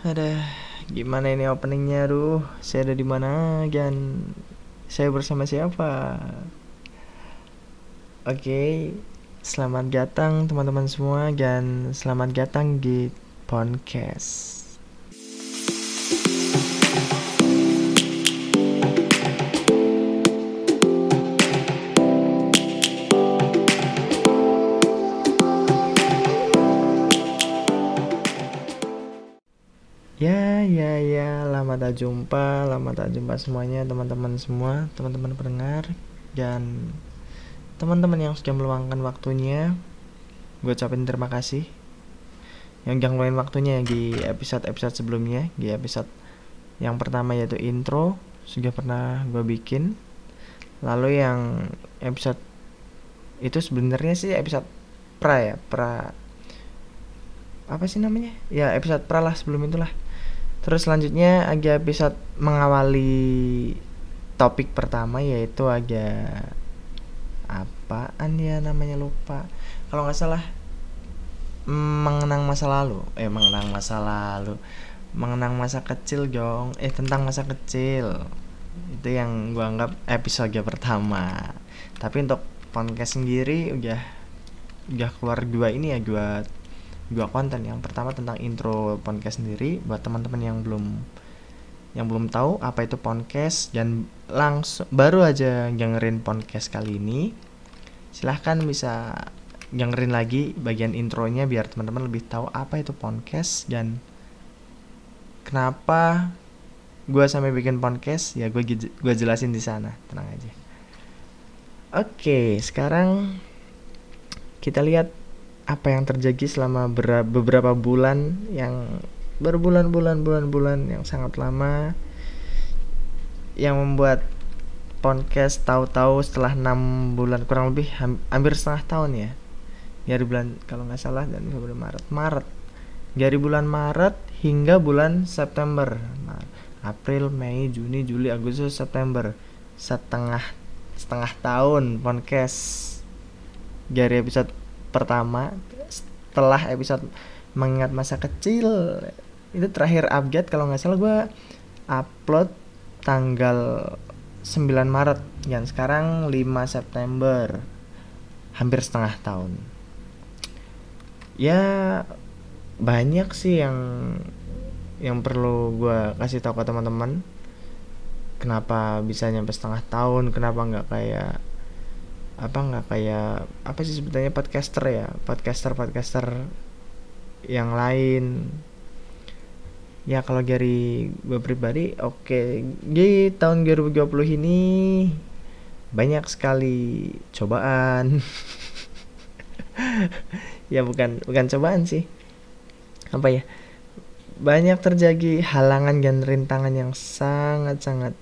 Ada gimana ini openingnya aduh? Saya ada di mana dan saya bersama siapa? Oke selamat datang teman-teman semua dan selamat datang di podcast tak jumpa, lama tak jumpa semuanya, teman-teman semua, teman-teman pendengar, dan teman-teman yang sudah meluangkan waktunya. Gue ucapin terima kasih yang jangan ngeluarin waktunya di episode-episode sebelumnya, di episode yang pertama yaitu intro, sudah pernah gue bikin. Lalu yang episode itu sebenarnya sih episode pra ya, pra apa sih namanya? Ya episode pra lah sebelum itulah Terus selanjutnya agak episode mengawali topik pertama yaitu agak apaan ya namanya lupa. Kalau nggak salah mengenang masa lalu, eh mengenang masa lalu, mengenang masa kecil dong, eh tentang masa kecil itu yang gua anggap episode pertama. Tapi untuk podcast sendiri udah udah keluar dua ini ya dua dua konten. Yang pertama tentang intro podcast sendiri. Buat teman-teman yang belum yang belum tahu apa itu podcast dan langsung baru aja dengerin podcast kali ini silahkan bisa dengerin lagi bagian intronya biar teman-teman lebih tahu apa itu podcast dan kenapa gue sampai bikin podcast. Ya gue gue jelasin di sana. Tenang aja. Oke sekarang kita lihat apa yang terjadi selama beberapa bulan yang berbulan-bulan bulan-bulan yang sangat lama yang membuat podcast tahu-tahu setelah enam bulan kurang lebih hampir setengah tahun ya. Dari bulan kalau nggak salah dan Februari Maret. Maret. Dari bulan Maret hingga bulan September. April Mei Juni Juli Agustus September. Setengah setengah tahun podcast. Dari episode pertama setelah episode mengingat masa kecil itu terakhir update. Kalau nggak salah gue upload tanggal 9 Maret. Dan sekarang 5 September. Hampir setengah tahun. Ya banyak sih yang yang perlu gue kasih tahu ke teman-teman. Kenapa bisa nyampe setengah tahun? Kenapa nggak kayak apa nggak kayak apa sih sebetulnya podcaster ya? Podcaster podcaster yang lain. Ya kalau dari gue pribadi oke. Okay. di tahun 2020 ini banyak sekali cobaan. Ya bukan bukan cobaan sih. Apa ya? Banyak terjadi halangan dan rintangan yang sangat sangat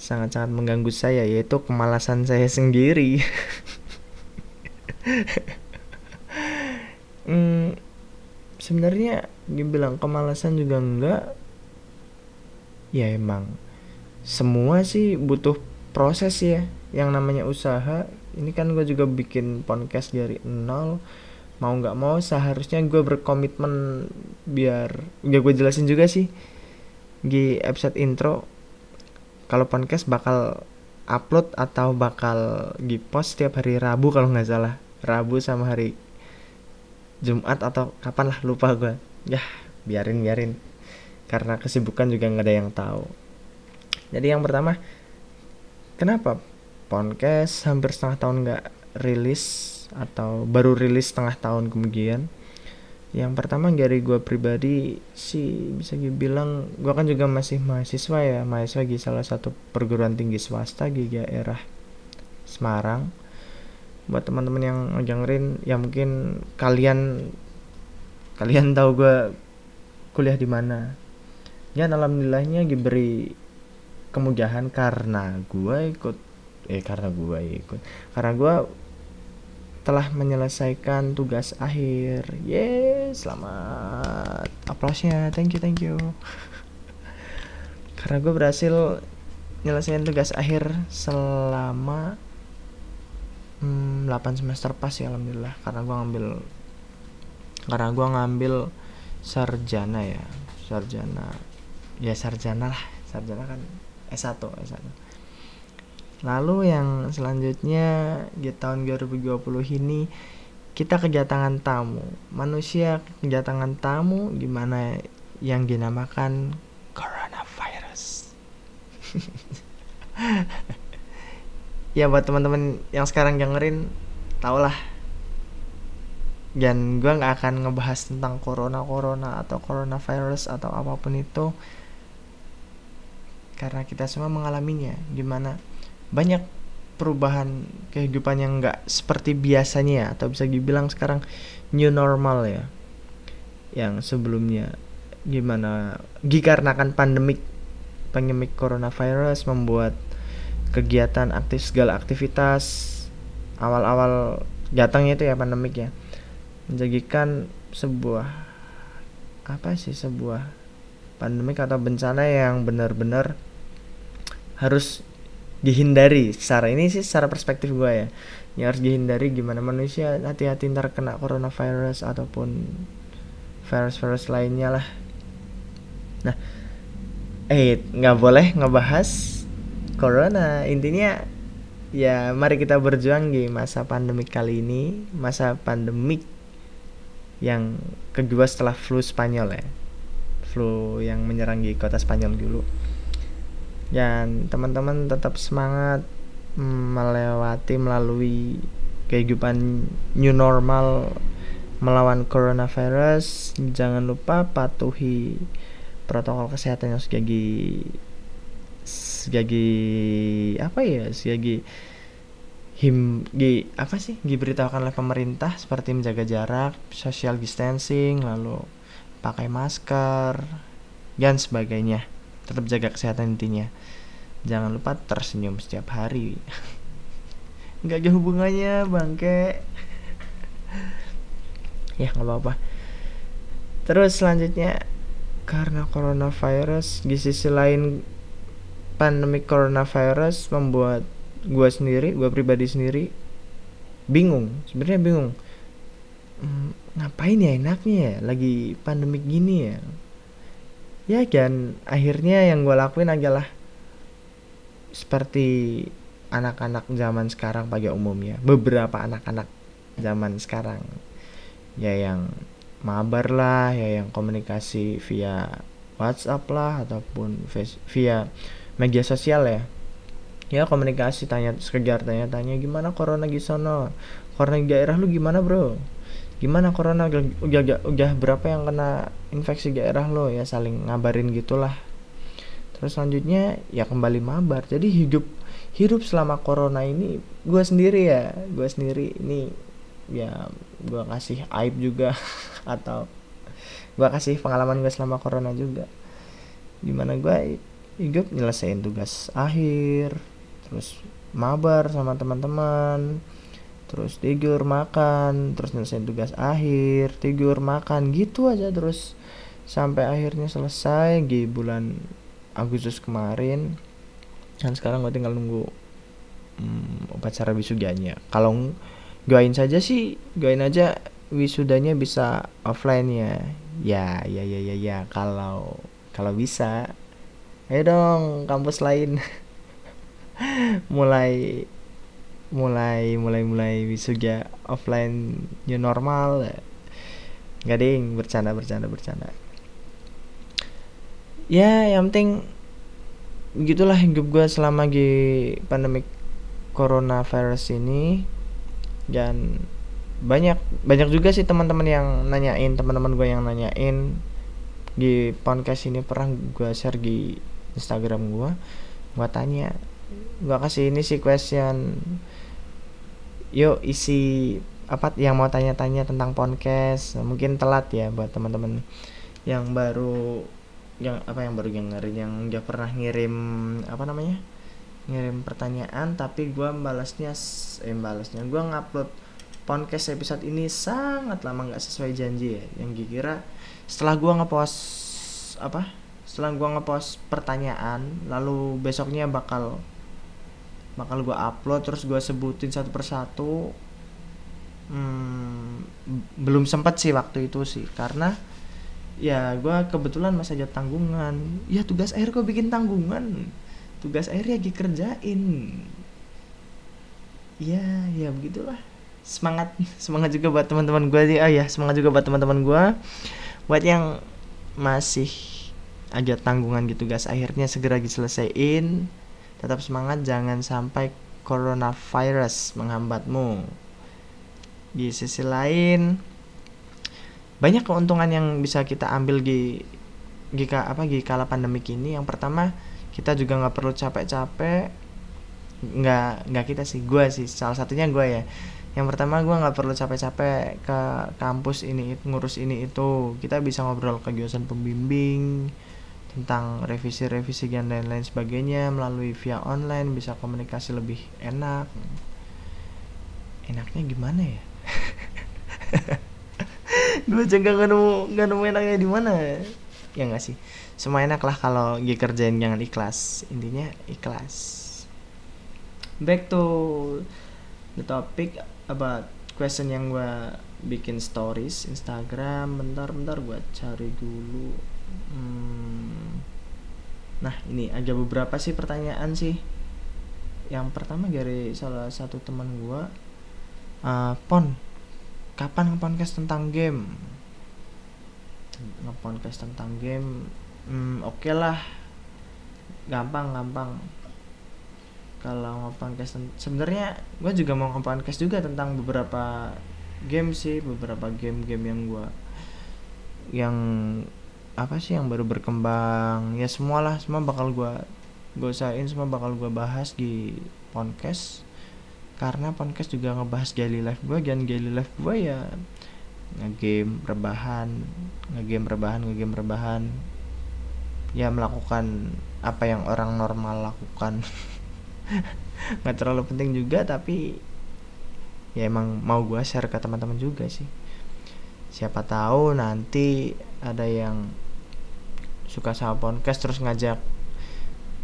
sangat-sangat mengganggu saya yaitu kemalasan saya sendiri. hmm, sebenarnya dibilang kemalasan juga enggak. Ya emang semua sih butuh proses ya. Yang namanya usaha. Ini kan gue juga bikin podcast dari nol. Mau nggak mau seharusnya gue berkomitmen biar ya gue jelasin juga sih di episode intro kalau podcast bakal upload atau bakal di post setiap hari Rabu kalau nggak salah. Rabu sama hari Jumat atau kapan lah lupa gue ya biarin biarin. Karena kesibukan juga nggak ada yang tahu. Jadi yang pertama kenapa podcast hampir setengah tahun nggak rilis atau baru rilis setengah tahun kemudian yang pertama dari gue pribadi sih bisa dibilang gue kan juga masih mahasiswa ya mahasiswa di salah satu perguruan tinggi swasta di daerah Semarang. Buat teman-teman yang dengerin ya mungkin kalian kalian tahu gue kuliah di mana. Ya alhamdulillahnya diberi kemudahan karena gue ikut eh karena gue ikut karena gue telah menyelesaikan tugas akhir. Yes, selamat. Aplausnya. Thank you, thank you. Karena gue berhasil nyelesain tugas akhir selama hmm, 8 semester pas ya alhamdulillah karena gue ngambil karena gue ngambil sarjana ya sarjana ya sarjana lah sarjana kan S1 S1 lalu yang selanjutnya di tahun 2020 ini kita kedatangan tamu. Manusia kedatangan tamu gimana yang dinamakan? Coronavirus. Ya buat teman-teman yang sekarang dengerin tau lah dan gue nggak akan ngebahas tentang corona corona atau coronavirus atau apa pun itu karena kita semua mengalaminya. Gimana banyak perubahan kehidupan yang nggak seperti biasanya atau bisa dibilang sekarang new normal ya yang sebelumnya gimana dikarenakan pandemik pandemik coronavirus membuat kegiatan aktif segala aktivitas awal-awal datangnya itu ya pandemik ya menjadikan sebuah apa sih sebuah pandemik atau bencana yang benar-benar harus dihindari. Secara ini sih secara perspektif gue ya. Yang harus dihindari gimana manusia hati-hati ntar kena coronavirus ataupun virus-virus lainnya lah. Nah eh nggak boleh ngebahas corona. Intinya ya mari kita berjuang di masa pandemik kali ini. Masa pandemik yang kedua setelah flu Spanyol ya. Flu yang menyerang di kota Spanyol dulu dan teman-teman tetap semangat melewati melalui kehidupan new normal melawan coronavirus. Jangan lupa patuhi protokol kesehatan yang sudah di sebagai apa ya sebagai him di apa sih diberitahukan oleh pemerintah seperti menjaga jarak social distancing lalu pakai masker dan sebagainya tetap jaga kesehatan intinya. Jangan lupa tersenyum setiap hari. Nggak jauh hubungannya bangke. Ya nggak apa-apa. Terus selanjutnya karena coronavirus di sisi lain pandemi coronavirus membuat gue sendiri gue pribadi sendiri bingung. Sebenarnya bingung. Hmm, ngapain ya enaknya ya lagi pandemi gini ya ya dan akhirnya yang gue lakuin adalah seperti anak-anak zaman sekarang pada umumnya. Beberapa anak-anak zaman sekarang. Ya yang mabar lah ya yang komunikasi via WhatsApp lah ataupun via media sosial ya. Ya komunikasi tanya sekejar tanya-tanya gimana corona di sana corona di daerah lu gimana bro gimana corona udah, udah, udah berapa yang kena infeksi daerah lo? Ya saling ngabarin gitulah. Terus selanjutnya ya kembali mabar. Jadi hidup hidup selama corona ini gue sendiri ya gue sendiri ini ya gue kasih aib juga atau gue kasih pengalaman gue selama corona juga. Di mana gue hidup nyelesain tugas akhir terus mabar sama teman-teman terus tidur makan terus nyelesain tugas akhir tidur makan gitu aja terus. Sampai akhirnya selesai di bulan Agustus kemarin. Dan sekarang gue tinggal nunggu hmm, upacara wisudanya. Kalau doain saja sih doain aja wisudanya bisa offline ya. Ya ya ya ya ya. Kalau kalau bisa. Ayo dong kampus lain. Mulai mulai mulai mulai wisuda offline new normal. Nggak ding bercanda bercanda bercanda. Ya yang penting begitulah hidup gue selama di pandemik coronavirus ini. Dan banyak banyak juga sih teman-teman yang nanyain teman-teman gue yang nanyain. Di podcast ini pernah gue share di Instagram gue gue tanya gue kasih ini sih question. Yuk isi apa yang mau tanya-tanya tentang podcast? Mungkin telat ya buat teman-teman yang baru yang apa yang baru dengerin yang udah pernah ngirim apa namanya? Ngirim pertanyaan tapi gue balasnya eh balasnya. Gue ngupload podcast episode ini sangat lama nggak sesuai janji ya. Yang kira setelah gue ngepost apa? Setelah gue ngepost pertanyaan lalu besoknya bakal bakal gue upload terus gue sebutin satu persatu. Hmm, belum sempet sih waktu itu sih karena ya gue kebetulan masih aja tanggungan. Ya tugas akhir kok bikin tanggungan. Tugas akhir ya dikerjain ya ya begitulah. Semangat semangat juga buat teman-teman gue sih. Ah ya semangat juga buat teman-teman gue buat yang masih aja tanggungan gitu tugas akhirnya segera diselesaikan tetap semangat jangan sampai coronavirus menghambatmu. Di sisi lain banyak keuntungan yang bisa kita ambil di jika apa di kala pandemik ini. Yang pertama kita juga nggak perlu capek-capek. Nggak nggak kita sih gue sih salah satunya gue ya. Yang pertama gue nggak perlu capek-capek ke kampus ini ngurus ini itu. Kita bisa ngobrol ke dosen pembimbing tentang revisi-revisi dan lain-lain sebagainya melalui via online bisa komunikasi lebih enak. Enaknya gimana ya? Gue juga gak nemu gak nemu enaknya di mana. Ya nggak sih? Semua enak lah kalau gue kerjain jangan ikhlas. Intinya ikhlas. Back to the topic about question yang gue bikin stories Instagram. Bentar bentar gue cari dulu. Hmm. Nah ini ada beberapa sih pertanyaan sih. Yang pertama dari salah satu teman gue uh, pon kapan ngepodcast tentang game? Ngepodcast tentang game hmm, oke okay lah. Gampang gampang. Kalau ngepodcast sebenarnya gue juga mau ngepodcast juga tentang beberapa game sih beberapa game-game yang gue yang apa sih yang baru berkembang? Ya semualah semua bakal gue gue usahain semua bakal gue bahas di podcast. Karena podcast juga ngebahas daily life gue dan daily life gue ya ngegame rebahan ngegame rebahan ngegame rebahan. Ya melakukan apa yang orang normal lakukan. Nggak terlalu penting juga tapi ya emang mau gue share ke teman-teman juga sih siapa tahu nanti ada yang suka sama podcast terus ngajak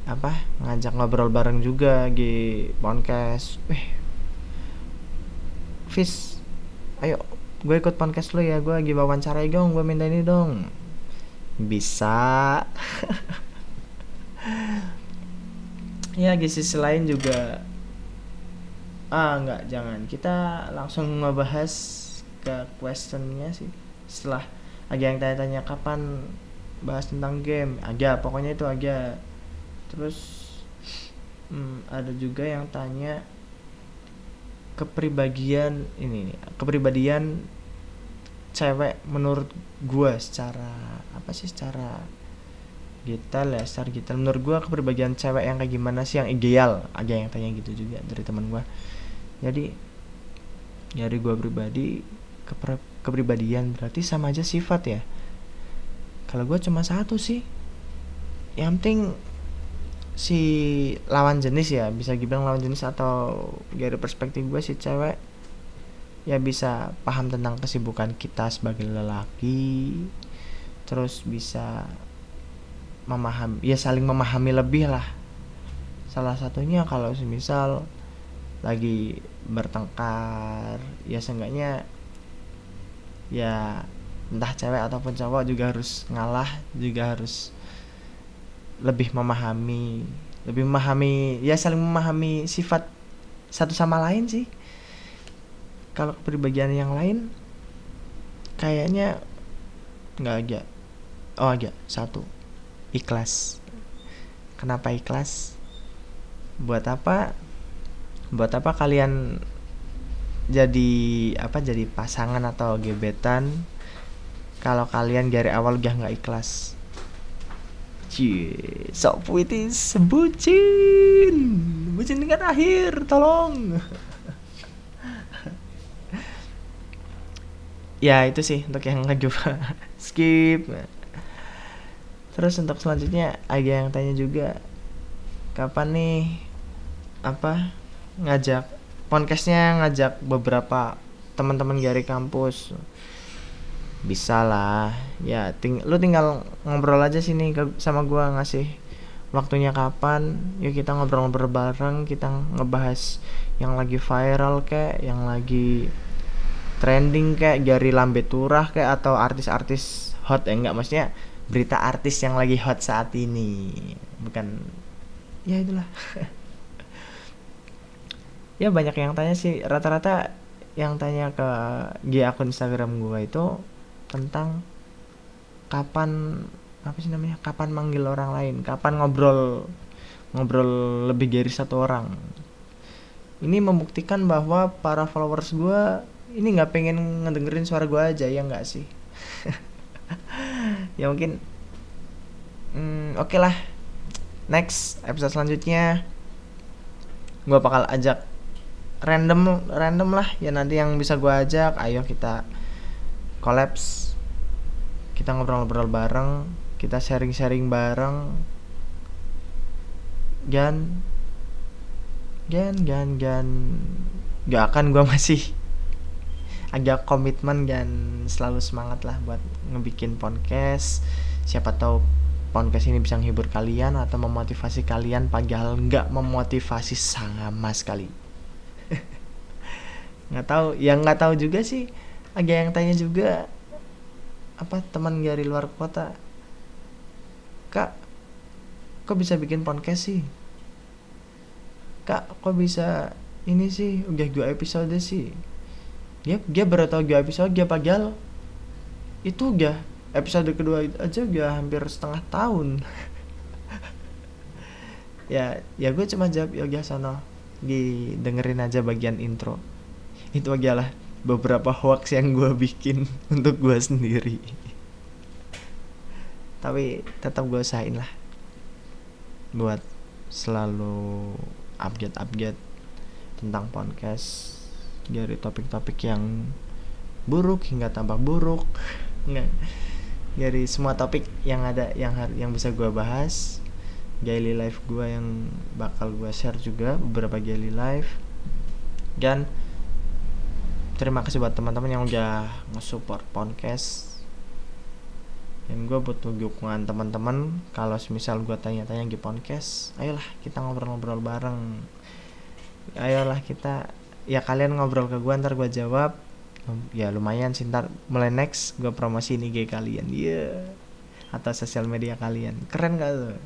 apa ngajak ngobrol bareng juga di podcast. Eh Fis ayo gue ikut podcast lo ya. Gue lagi wawancara dong gue minta ini dong. Bisa. Ya di sisi lain juga ah nggak jangan. Kita langsung ngebahas ke questionnya sih. Setelah ada yang tanya-tanya kapan bahas tentang game aja pokoknya itu aja terus hmm, ada juga yang tanya kepribadian ini nih kepribadian cewek menurut gue secara apa sih secara gital ya secara gital. Menurut gue kepribadian cewek yang kayak gimana sih yang ideal. Aja yang tanya gitu juga dari teman gue jadi dari gue pribadi kepri kepribadian berarti sama aja sifat ya? Kalau gue cuma satu sih. Yang penting si lawan jenis ya bisa dibilang lawan jenis atau dari perspektif gue si cewek ya bisa paham tentang kesibukan kita sebagai lelaki terus bisa memahami ya saling memahami lebih lah. Salah satunya kalau semisal lagi bertengkar ya seenggaknya ya entah cewek ataupun cowok juga harus ngalah juga harus lebih memahami lebih memahami ya saling memahami sifat satu sama lain sih. Kalau kepribadian yang lain kayaknya nggak aja oh aja satu ikhlas. Kenapa ikhlas? Buat apa? Buat apa kalian jadi apa jadi pasangan atau gebetan kalau kalian dari awal udah nggak ikhlas. Cie, sok puitis bucin bucin dengan akhir tolong. Ya itu sih untuk yang ngecoba skip. Terus untuk selanjutnya ada yang tanya juga kapan nih apa ngajak podcastnya ngajak beberapa teman-teman dari kampus. Bisa lah. Ya ting lu tinggal ngobrol aja sini ke sama gua ngasih waktunya kapan. Yuk kita ngobrol-ngobrol bareng kita ngebahas yang lagi viral kayak yang lagi trending kayak jari lambe turah kayak atau artis-artis hot. Ya enggak maksudnya berita artis yang lagi hot saat ini. Bukan ya itulah ya banyak yang tanya sih. Rata-rata yang tanya ke G akun Instagram gue itu tentang kapan apa sih namanya kapan manggil orang lain kapan ngobrol ngobrol lebih dari satu orang. Ini membuktikan bahwa para followers gue ini nggak pengen ngedengerin suara gue aja ya nggak sih? Ya mungkin hmm, oke okay lah. Next episode selanjutnya. Gue bakal ajak random random lah. Ya nanti yang bisa gue ajak ayo kita kolaps. Kita ngobrol-ngobrol bareng kita sharing-sharing bareng. Gan gan gan gan. Gak akan gue masih agak komitmen dan selalu semangat lah buat ngebikin podcast. Siapa tahu podcast ini bisa menghibur kalian atau memotivasi kalian padahal nggak memotivasi sama sekali nggak tahu. Yang nggak tahu juga sih. Agak yang tanya juga apa teman dari luar kota. Kak kok bisa bikin podcast sih? Kak kok bisa ini sih? Udah dua episode sih. Dia dia baru tahu dua episode dia pagal itu udah episode kedua aja udah hampir setengah tahun. Ya ya gue cuma jawab yoga sono dengerin aja bagian intro itu adalah beberapa hoax yang gue bikin untuk gue sendiri. Tapi tetap gue usahain lah buat selalu update-update tentang podcast dari topik-topik yang buruk hingga tambah buruk. Nggak dari semua topik yang ada yang yang bisa gue bahas daily life gue yang bakal gue share juga beberapa daily life. Dan terima kasih buat teman-teman yang udah nge-support podcast. Dan gue butuh dukungan teman-teman. Kalau misal gue tanya-tanya di podcast ayolah kita ngobrol-ngobrol bareng. Ayolah kita ya kalian ngobrol ke gue ntar gue jawab. Ya lumayan sih ntar mulai next gue promosi ini IG kalian. Iya. Yeah. atau sosial media kalian. Keren gak tuh?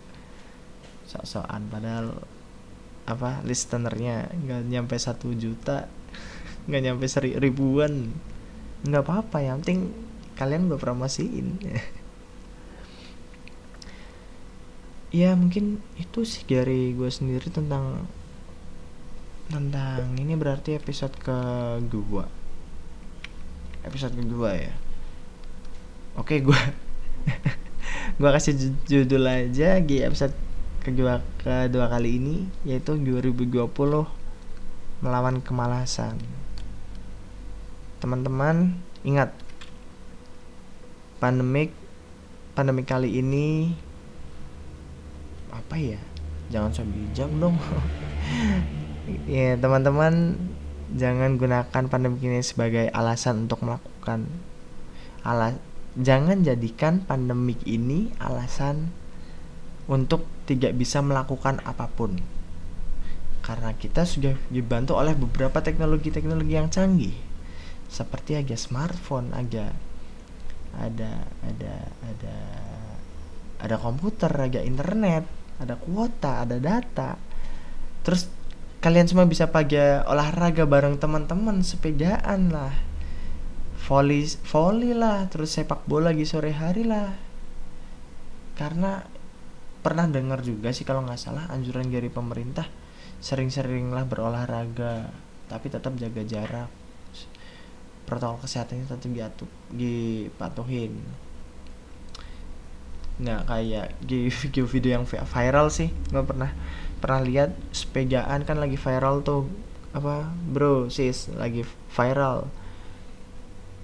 Sok-sokan padahal apa listenernya nggak nyampe satu juta nggak nyampe seri ribuan. Nggak apa-apa yang penting kalian gue promosiin. Ya mungkin itu sih dari gue sendiri tentang tentang ini berarti episode kedua. Episode kedua ya. Oke gue gue kasih judul aja di episode kedua kedua kali ini yaitu 2020 melawan kemalasan teman-teman ingat pandemik pandemik kali ini apa ya? Jangan so bijak dong. Ya teman-teman jangan gunakan pandemi ini sebagai alasan untuk melakukan alas jangan jadikan pandemik ini alasan untuk tidak bisa melakukan apa pun. Karena kita sudah dibantu oleh beberapa teknologi-teknologi yang canggih seperti aja smartphone aja ada ada ada ada komputer ada internet ada kuota ada data. Terus kalian semua bisa pakai olahraga bareng teman-teman sepedaan lah volley volley lah terus sepak bola di sore hari lah. Karena pernah dengar juga sih kalau nggak salah anjuran dari pemerintah sering-seringlah berolahraga tapi tetap jaga jarak protokol kesehatannya tetap diatur dipatuhin. Nggak kayak video-video yang viral sih nggak pernah pernah lihat sepedaan kan lagi viral tuh apa bro sis lagi viral.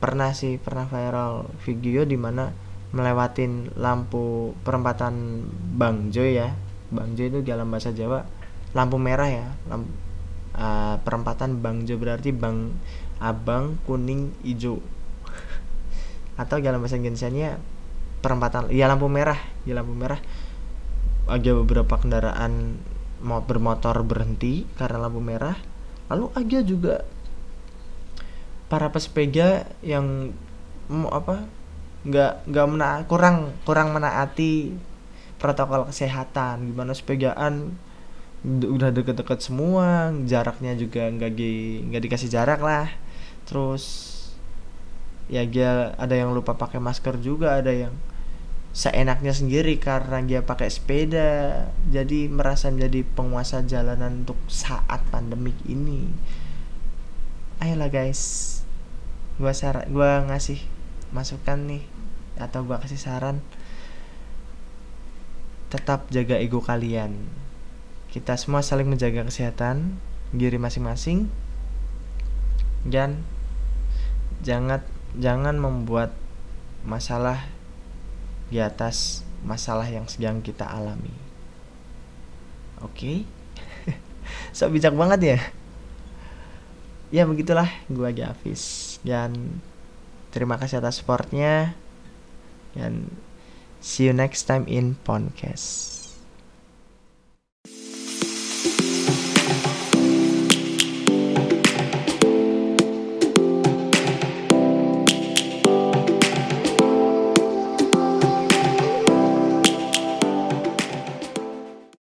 Pernah sih pernah viral video di mana melewatin lampu perempatan Bang Joy ya. Bang Joy itu dalam bahasa Jawa lampu merah ya lampu, uh, perempatan Bang Joy berarti Bang abang kuning hijau. Atau dalam bahasa Indonesia perempatan ya lampu merah ya lampu merah. Ada beberapa kendaraan mau bermotor berhenti karena lampu merah. Lalu ada juga para pesepeda yang mau apa nggak nggak mena kurang kurang menaati protokol kesehatan. Gimana sepegaan udah deket-deket semua jaraknya juga nggak di nggak dikasih jarak lah terus ya dia ada yang lupa pakai masker juga ada yang seenaknya sendiri karena dia pakai sepeda jadi merasa menjadi penguasa jalanan untuk saat pandemik ini. Ayolah guys gua saran gua ngasih masukan nih atau gua kasih saran. Tetap jaga ego kalian. Kita semua saling menjaga kesehatan diri masing-masing dan jangan jangan membuat masalah di atas masalah yang sedang kita alami. Oke? Okay? so bijak banget ya? Ya begitulah. Gua Hafiz. Dan terima kasih atas supportnya. Dan see you next time in podcast